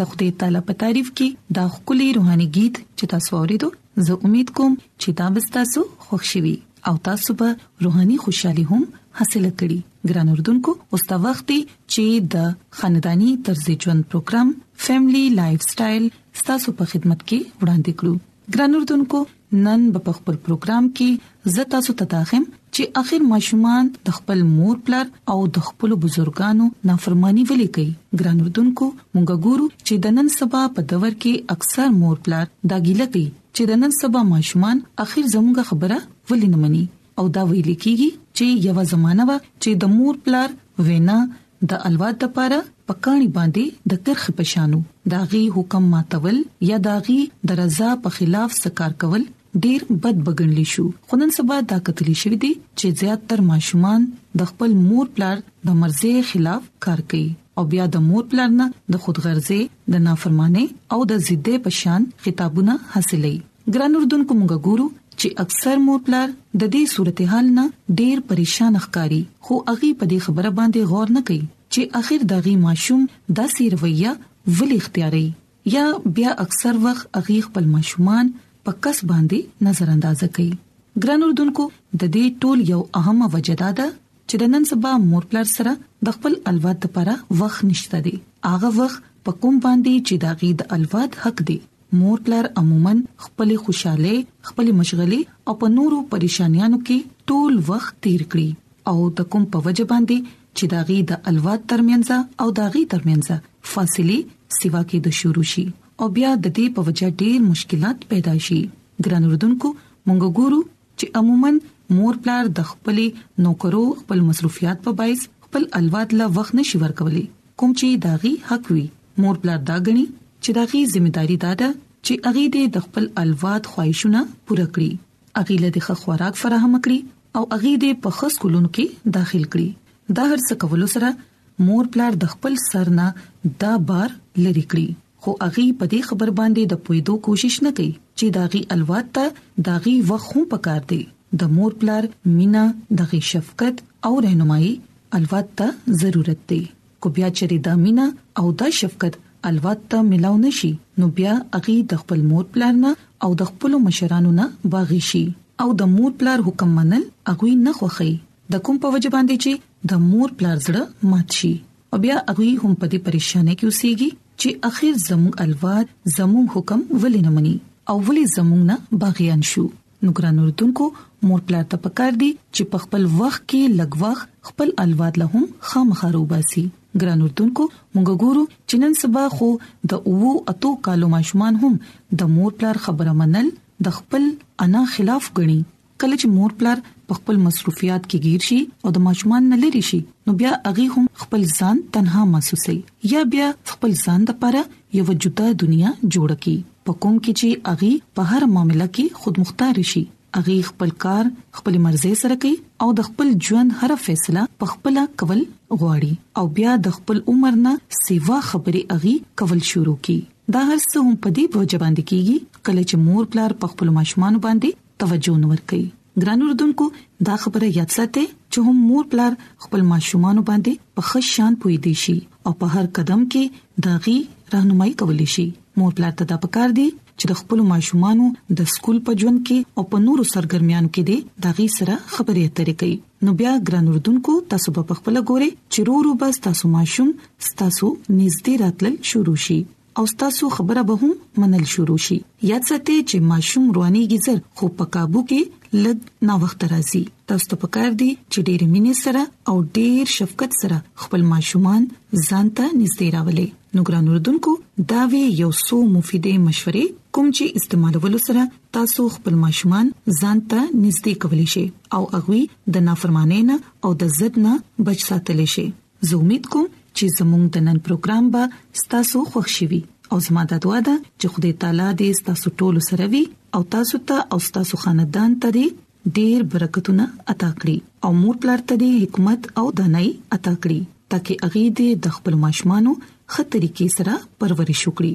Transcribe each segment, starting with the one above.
د خدای تعالی په تعریف کې دا خولي روحاني गीत چې تاسو اوریدو زه امید کوم چې دا به تاسو خوښ شي او تاسو به روحاني خوشحالي هم حاصل کړئ ګران اردوونکو اوس دا وخت چې د خاندانی طرز ژوند پروګرام فیملی لایف سټایل تاسو په خدمت کې وړاندې کړو ګران اردوونکو نن به په خپل پروګرام کې زه تاسو ته داخم چې اخر ماشومان د خپل مور پلار او د خپل بزرګانو نافرمانی ولې کوي ګران اردوونکو مونږ ګورو چې د نن سبا په دور کې اکثر مور پلار دا ګیله کوي چې د نن سبا ماشومان اخر زموږه خبره ولې نه مني او دا ویل کیږي چې یو زمانہ و چې د مور پلار وینا د الواد د پاره په کاني باندې د کرخ په شانو داغي حکم ماتول یا داغي د رضا په خلاف سکار کول ډیر بد بګنلی شو خونن سبا دا کتلی شوې دي چې زیات تر ماشومان د خپل مور پلار د مرزي خلاف کار کوي او بیا د مور پلار نه د خودغرضي د نافرمانی او د ضدې پشان خطابونه حاصلې ګران اردوونکو موږ ګورو چې اکثر مور پلار د دې صورتحال نه ډیر پریشان ښکاری خو اغي په دې خبره باندې غور نه کوي چې اخر داغي ماشوم داسې رویه ولې اختیاري یا بیا اکثر وخت اغي خپل ماشومان په کس باندې نظر انداز کوي ګران اردوونکو د دې ټول یو اهمه وجه ده چې د نن سبا مور پلار سره د خپل الواد لپاره وخت نشته دی هغه وخت په کوم باندې چې دا غي د الواد حق دی مور پلار عموما خپل خوشاله خپل مشغلي او په نورو پریشانیانو کې ټول وخت تیر کړي او د کوم په وجه باندې چې دا غي د الواد ترمنځ او دا غي ترمنځ فاصله سیوا کې د شروع شي او بیا د دې په وجه ډیر مشکلات پیدا شي ګران اردوونکو مونږ ګورو چې عموما مور پلار د خپل نوکرو خپل مصروفیات په بایس خپل الواد له وخت نشي ورکولي کوم چې داغي حق وي مور پلار دا غني چې داغي ځمېداري دا ده چې اغي دې د خپل الواد خواهشونه پوره کړي اغي له د خوراک فراهم کړي او اغي دې په خص کولونو کې داخل کړي دا هر څه کولو سره مور پلار د خپل سر نه دا بار لری کړی خو اغي په دې خبر باندې د پویدو کوشش نه کوي چې داغي الوات ته داغي وخت هم پکار دی د مور پلار مینا دغه شفقت او رهنمایي الوات ته ضرورت دی کو بیا چې دا مینا او دا شفقت الوات ته ملاو نشي نو بیا اغي د خپل مور پلار نه او د خپل مشرانو نه باغی شي او د مور پلار حکم منل اغوي نه خوخي د کوم په وجه باندې چې د مور پلار زړه مات شي او بیا هغه هم په دې پریشانه کې اوسېږي چې اخر زموږ الواد زموږ حکم ولې نه مني او ولې زموږ نه باغیان شو نو ګران اردوونکو مور پلار ته پکار دي چې په خپل وخت کې لګوخ خپل الواد له هم خامخارو باسي ګران اردوونکو موږ ګورو چې نن سبا خو د اوو اتو کالو ماشومان هم د مور پلار خبره منل د خپل انا خلاف غني کله چې مور پلار په خپل مصروفیات کې گیر شي او د ماشومان نه لري شي نو بیا هغه هم خپل ځان تنها محسوسي یا بیا خپل ځان د پاره یو جدا دنیا جوړ کی په کوم کې چې اغي په هر معاملې کې خودمختار شي اغي خپل کار خپل مرزي سره کوي او د خپل ژوند هر فیصله په خپل کول غواړي او بیا د خپل عمر نه سیوا خبري اغي کول شروع کی دا هر څه هم په دې بوج باندې کیږي کله چې مور پلار په خپل ماشومان باندې توجه نه ورکړي ګران اردوونکو دا خبره یاد ساتئ چې هم مور پلار خپل ماشومان باندې په ښه شان پوي دي شي او په هر قدم کې داغي راهنمایي کولی شي مور پلار ته دا پکار دي چې د خپل ماشومان د سکول په ژوند کې او په نورو سرګرمیانو کې دي داغي سره خبرې اترې کوي نو بیا ګران اردوونکو تاسو په خپل ګوره چې رورو بس تاسو ماشوم تاسو نږدې راتلل شروع شي او تاسو خبره به هم منل شروع شي یاد ساتئ چې ماشوم رواني غزر خو په काबू کې لګ نا وخت راځي تاسو ته پکار دي چې ډېر مینې سره او ډېر شفقت سره خپل ماشومان ځان ته نږدې راولي نو ګران اردوونکو دا وی یو څو مفیدې مشورې کوم چې استعمالولو سره تاسو خپل ماشومان ځان ته نږدې کولی شي او اغوي د نافرمانی نه او د زد نه بچ ساتلی شي زه امید کوم چې زموږ د نن پروګرام به ستاسو خوښ شي وي او زموږ د دعا ده چې خدای تعالی دې ستاسو ټول سره وي او تاسو ته او تاسو خاندان ته دې ډېر برکتونه عطا کړي او مور پلار ته دې حکمت او دانای عطا کړي ترڅو هغه دې د خپل ماشومانو خطرې کې سره پرورش وکړي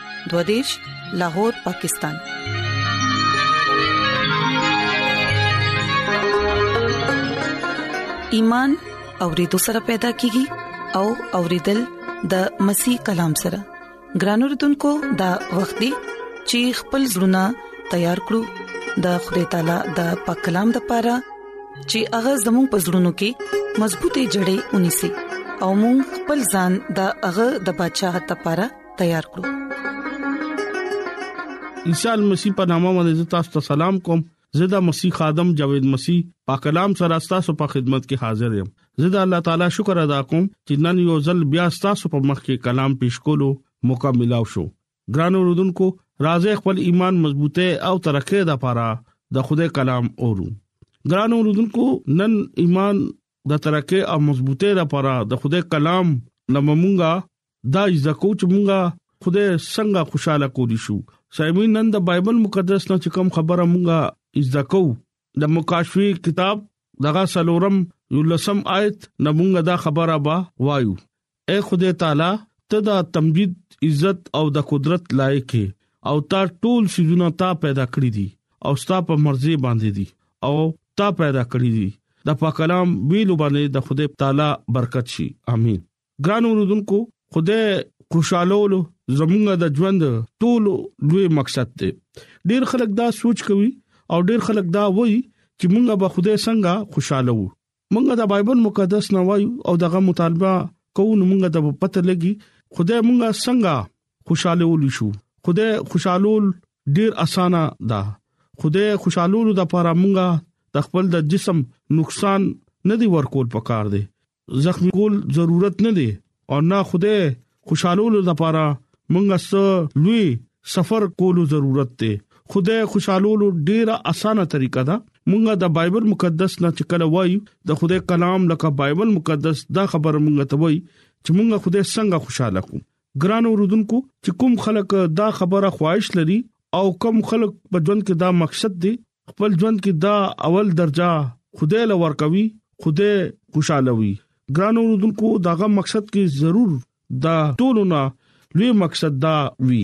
دوادش لاهور پاکستان ایمان اورېدو سره پیدا کیږي او اورېدل د مسیح کلام سره ګران اردوونکو د وخت دی چې خپل زړونه تیار کړو د خوري تعالی د پاک کلام د پاره چې هغه زموږ پزړونو کې مضبوطې جړې ونی سي او موږ خپل ځان د هغه د بچاغت لپاره تیار کړو عیسی مسیح په نامه باندې تاسو ته سلام کوم زدا مسیح خادم جاوید مسیح پاک کلام سره تاسو په خدمت کې حاضر یم زدا الله تعالی شکر ادا کوم چې نن یو ځل بیا تاسو په مخ کې کلام پیښ کولو موقع ملاو شو ګران اوردونکو راځي خپل ایمان مضبوطه او ترقه د پاره د خوده کلام اورو ګران اوردونکو نن ایمان د ترقه او مضبوطه د پاره د خوده کلام لممونګه دا زده کو چې مونږه خدای څنګه خوشاله کولی شو سایمین نن د بایبل مقدس نه کوم خبره مونږه زده کو د مکاشوی کتاب دغه سلورم یو لسم آیت نه مونږه دا خبره با وایو اے خدای تعالی ته دا تمجید عزت او د قدرت لایق هي او تا ټول سيزونه تا پیدا کړی دي او ستا په مرزي باندې دي او تا پیدا کړی دي د پاک کلام ویلو باندې د خدای تعالی برکت شي امين ګران اوردونکو خدای خوشالولو زمونږ د ژوند ټول لوی مقصد دی ډیر خلک دا سوچ کوي او ډیر خلک دا وایي چې مونږه به خدای څنګه خوشاله وو مونږه د بایبل مقدس نه وایو او دغه مطالبه کوو نو مونږه د پته لګي خدای مونږه څنګه خوشاله ول شو خدای خوشالول ډیر اسانه ده خدای خوشالولو د لپاره مونږه د خپل د جسم نقصان نه دی ورکول پکار دی زخمی کول ضرورت نه دی او نه خوده خوشالولو لپاره مونږه سو لوی سفر کولو ضرورت دی خوده خوشالولو ډیره اسانه طریقه ده مونږه د بایبل مقدس نه چکل وای د خوده کلام لکه بایبل مقدس دا خبر مونږ ته وای چې مونږه خوده څنګه خوشاله کو ګران اوردونکو چې کوم خلک دا خبره خواهش لري او کوم خلک په ژوند کې دا مقصد دی خپل ژوند کې دا اول درجه خدای له ورکوي خدای خوشاله وي ګران اوردونکو داغه مقصد کې ضرور دا ټولو نه لوی مقصد دا وی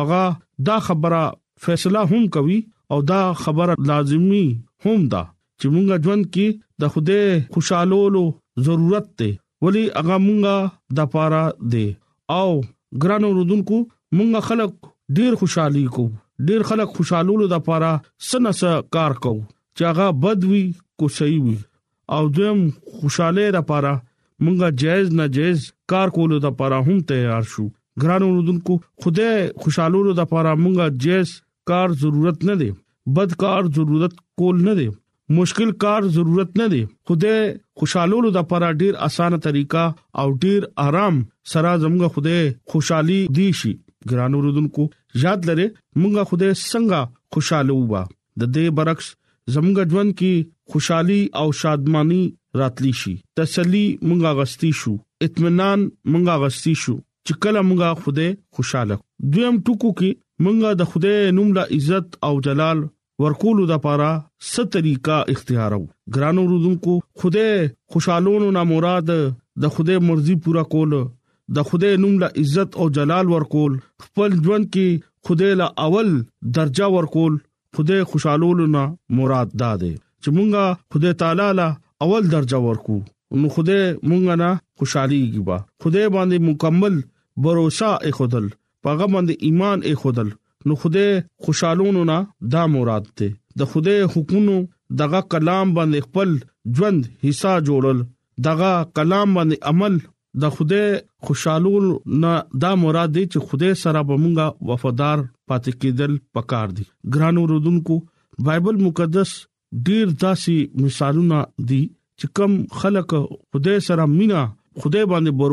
اغه دا خبره فیصله هم کوي او دا خبره لازمی هم ده چې موږ ژوند کې د خوده خوشالولو ضرورت ته ولی هغه مونږه د پاره دی او ګران اوردونکو مونږه خلک ډیر خوشحالي کو ډیر خلک خوشحالولو د پاره سنس کار کو چې هغه بد وي کو صحیح وي او دویم خوشاله د پاره مونږه جایز ناجایز کار کولو د پاره هم تیار شو ګران اوردونکو خدای خوشحالولو د پاره مونږه جایز کار ضرورت نه دی بد کار ضرورت کول نه دی مشکل کار ضرورت نه دی خدای خوشالولو د لپاره ډیر اسانه طریقہ او ډیر آرام سره زموږ خدای خوشحالي دی شي ګران اوردونکو یاد لره موږ خدای څنګه خوشاله وبا د دې برعکس زموږ ژوند کې خوشحالي او شادمانی راتلی شي تسلی مونږه غستی شو اطمینان مونږه غستی شو چې کله موږ خوده خوشاله دویم ټکو کې موږ د خوده نوم لا عزت او جلال ورکول د پاره ست طریقہ اختیارو ګرانو رودونکو خوده خوشالونو نه مراد د خوده مرزي پورا کول د خوده نوم لا عزت او جلال ورکول خپل ژوند کې خوده لا اول درجه ورکول خدای خوشالولو نه مراد دا دی چې مونږه خدای تعالی له اول درجه ورکو نو خدای مونږه نه خوشاليږي با خدای باندې مکمل باور اخدل پاغه باندې ایمان اخدل نو خدای خوشالونو نه دا مراد ده د خدای حکمونو دغه کلام باندې خپل ژوند حصہ جوړل دغه کلام باندې عمل د خدای خوشالول نه دا مراد دی چې خدای سره به مونږه وفادار پاتې کېدل پکار دي ګران اوردونکو بایبل مقدس ډیر داسي مثالونه دي چې کم خلک خدای سره مینا خدای باندې باور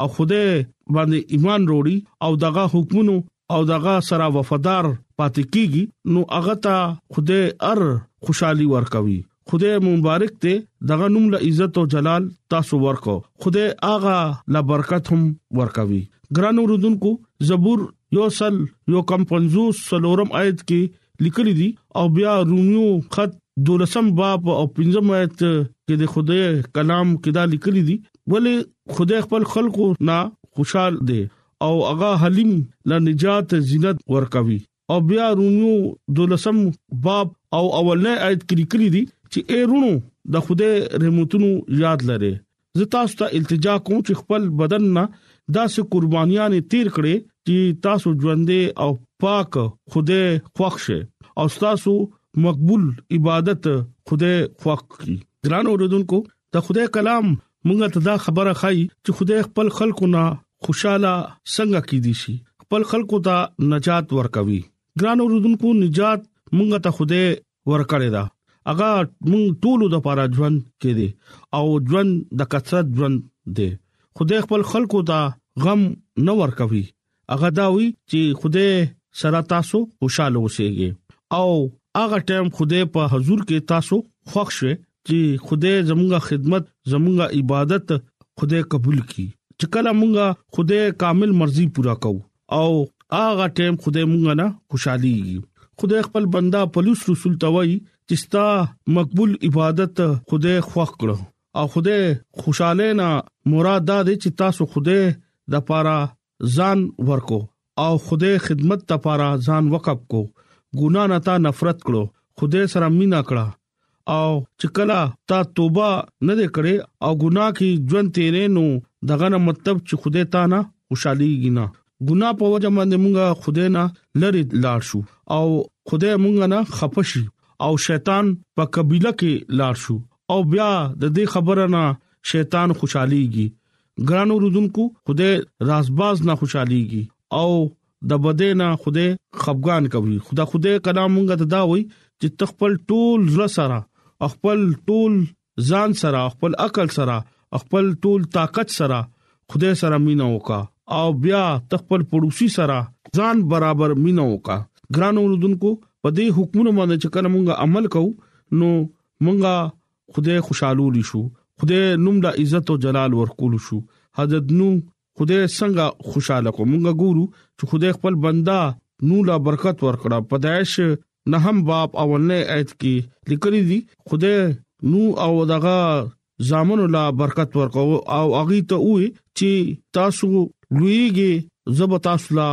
او خدای باندې ایمان وروړي او دغه حکمونو او دغه سره وفادار پاتې کیږي نو هغه ته خدای ار خوشحالي ورکوي خدای مبارک ته دغه نوم له عزت او جلال تاسو ورکو خدای اغا لا برکت هم ورکوي ګران اوردونکو زبور یو سل یو کم 50 سلورم آیت کې لیکل دي او بیا روميو خط دولسم باب او پنځم آیت کې د خدای کلام کې دا لیکل دي ولی خدای خپل خلکو نه خوشحال دی او هغه حلیم له نجات زینت ورکوي او بیا رومو دولسم باب او اولنې آیت کې لیکلي دي چې اے رونو د خوده رحمتونو یاد لره زه تاسو ته التجا کوم چې خپل بدن نه داسې قربانيان تیر کړي چې تاسو ژوندې او پاک خوده خوښ شي او تاسو مقبول عبادت خوده خوښ کړي ګران اوردونکو د خوده کلام مونږ ته دا خبره خای چې خدای خپل خلکو نه خوشاله څنګه کی دي شي خپل خلکو ته نجات ورکوي ګران اوردونکو نجات مونږ ته خوده ورکړی دا اغه مونږ ټول د پاره ژوند کې دي او ژوند د کثرت ژوند دي خوده خپل خلکو ته غم نه ورکوي هغه دا وی چې خوده سره تاسو خوشاله اوسئ او هغه ټیم خوده په حضور کې تاسو خوښ شئ چې خوده زموږه خدمت زموږه عبادت خوده قبول کړي چې کله موږ خوده کامل مرزي پورا کوو او هغه ټیم خوده موږ نه خوشحالي خوده خپل بندا پولیس رسول توي چې ستا مقبول عبادت خوده خوښ کړو او خدای خوشاله نه مراد دا دی چې تاسو خدای د پاره ځان ورکو او خدای خدمت د پاره ځان وقف کو ګنا نه تا نفرت کړو خدای سره مینا کړه او چې کله تا توبه نه کړې او ګناه کې ژوند تیرې نو دغه نه مطلب چې خدای تا نه خوشاليږي نه ګناه په وجه باندې مونږه خدای نه لری لاړ شو او خدای مونږه نه خپشي او شیطان په قبيله کې لاړ شو او بیا د دې خبره نه شیطان خوشاليږي ګرانو رودونکو خدای رازباز نه خوشاليږي او د بده نه خدای خفغان کوي خدا خدای کلام مونږ ته دا وایي چې تخپل ټول زړه سره خپل ټول ځان سره خپل عقل سره خپل ټول طاقت سره خدای سره مینا وکا او بیا تخپل پړوسی سره ځان برابر مینا وکا ګرانو رودونکو په دې حکمونو باندې چې کله مونږه عمل کوو نو مونږه خدای خوشالول شو خدای نوم د عزت او جلال ورکول شو حضرت نو خدای څنګه خوشاله کو مونږه ګورو چې خدای خپل بندا نو لا برکت ورکړه پدایش نه هم باب اولنې آیت کې لیکلي دي خدای نو او دغه زامن لا برکت ورکو او اغي ته وې چې تاسو لویږي زب تاسو لا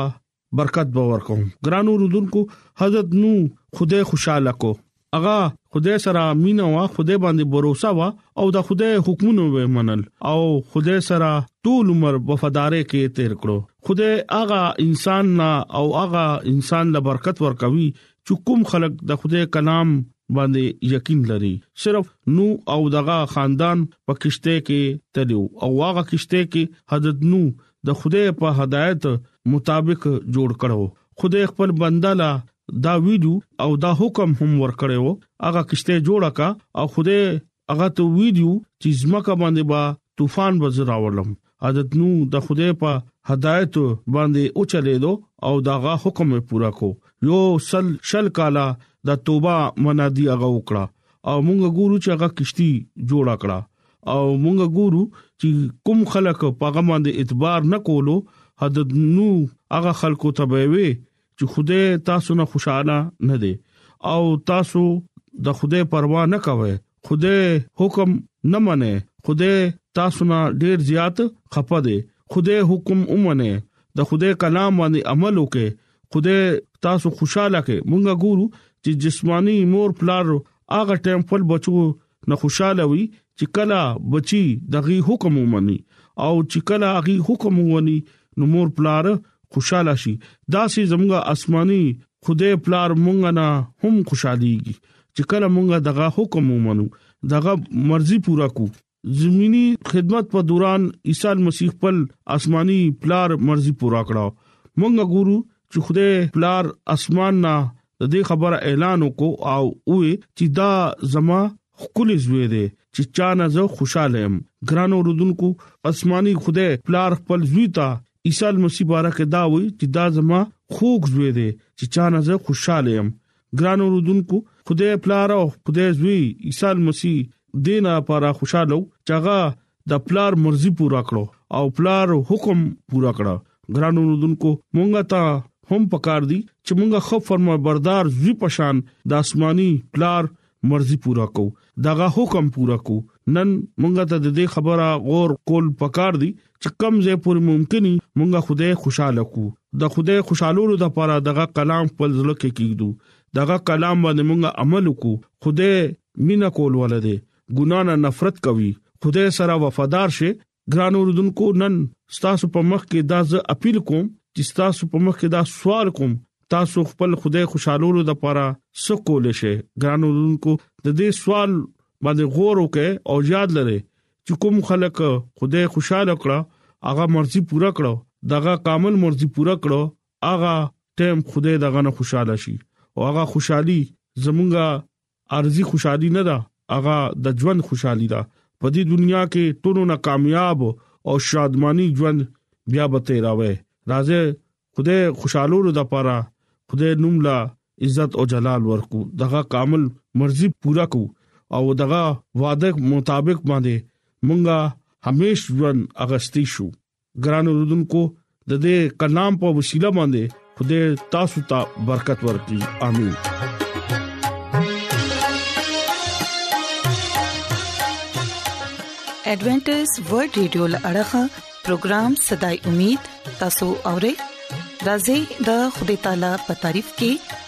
برکت به ورکوم ګرانو رودونکو حضرت نو خدای خوشاله کو اغا خدای سره مینا وا خدای باندې باور وا او دا خدای حکمونه و منل او خدای سره ټول عمر وفادارې کې تیر کړو خدای اغا انسان نا او اغا انسان له برکت ورکوي چې کوم خلک د خدای کلام باندې یقین لري صرف نو او دغه خاندان په کشته کې تلو او هغه کشته کې حضرت نو د خدای په هدایت مطابق جوړ کړو خدای خپل بنده لا دا ویډیو او دا حکم هم ورکړیو هغه کشته جوړه کا او خدای هغه ته ویډیو چې زمکه باندې با طوفان وزر راولم حضرت نو د خدای په هدایت باندې او چلے دو او داغه حکم یې پورا کو یو سل شل کالا د توبه منادي هغه وکړه او موږ ګورو چې هغه کشتي جوړه کړه او مونږ ګورو چې کوم خلک په هغه باندې اعتبار نکولو حدد نو هغه خلکو ته به وي چې خوده تاسو نه خوشاله نه دي او تاسو د خوده پروا نه کوي خوده حکم نه منه خوده تاسو نه ډیر زیات خپه دي خوده حکم اومنه د خوده کلام باندې عمل وکړي خوده تاسو خوشاله کې مونږ ګورو چې جسمانی مور پلار هغه ټیم خپل بچو نه خوشاله وي چې کله بچي دغه حکم ومني او چې کله هغه حکم ومني نو مور پلار خوشاله شي دا سي زموږه آسماني خدای پلار مونږ نه هم خوشاليږي چې کله مونږ دغه حکم ومنو دغه مرزي پورا کو زميني خدمت په دوران عيسى مسیح خپل آسماني پلار مرزي پورا کړو مونږ ګورو چې خدای پلار اسمان نه د دې خبره اعلان وکړو او وې چې دا زما خپل زوی دی چې چا نه زه خوشاله يم ګران اوردونکو آسماني خدای پلار خپل زوی ته عیسی مسیح بارک دا وې چې دا زما خوږ زوی دی چې چا نه زه خوشاله يم ګران اوردونکو خدای پلار او خدای زوی عیسی مسیح دینه لپاره خوشاله چاغه د پلار مرزي پورا کړو او پلار حکم پورا کړو ګرانو رودونکو مونږه ته هم پکار دي چې مونږه خو فرما بردار زوی پشان د آسماني پلار مرزي پورا کو دغه حکم پورا کو نن مونږه ته د دې خبره غور کول پکار دي چې کم زه پور ممکني مونږه خدای خوشاله کو د خدای خوشالولو لپاره دغه کلام خپل ځل کې کیږو دغه کلام باندې مونږه عمل کو خدای مینا کول ولده ګنا نه نفرت کوي خدای سره وفادار شي ګران اوردونکو نن تاسو په مخ کې دا ز اپیل کوم چې تاسو په مخ کې دا سوال کوم تاسو خپل خدای خوشالولو د پاره سکول شي ګران اوردونکو د دې سوال باندې غور وکړئ او یاد لرئ چې کوم خلک خدای خوشاله کړه هغه مرزي پوره کړو دغه کامل مرزي پوره کړو هغه ټیم خدای دغه نه خوشاله شي او هغه خوشحالي زمونږه ارزي خوشحالي نه ده هغه د ژوند خوشحالي ده په دې دنیا کې ټولو نه کامیاب او شادمانی ژوند بیا به تیراوي راځي خدای خوشاله ورو د پاره خدای نوم لا عزت او جلال ورکو دغه کامل مرزي پورا کو او دغه وعده مطابق باندې مونږه همیش ژوند اغستی شو ګران اوردونکو د دې کلام په وسیله باندې خدای تاسو ته برکت ورکړي امين ایڈونچر ورلد رادیو لړغا پروگرام صداي امید تاسو اورئ راځي د خدای تعالی په تعریف کې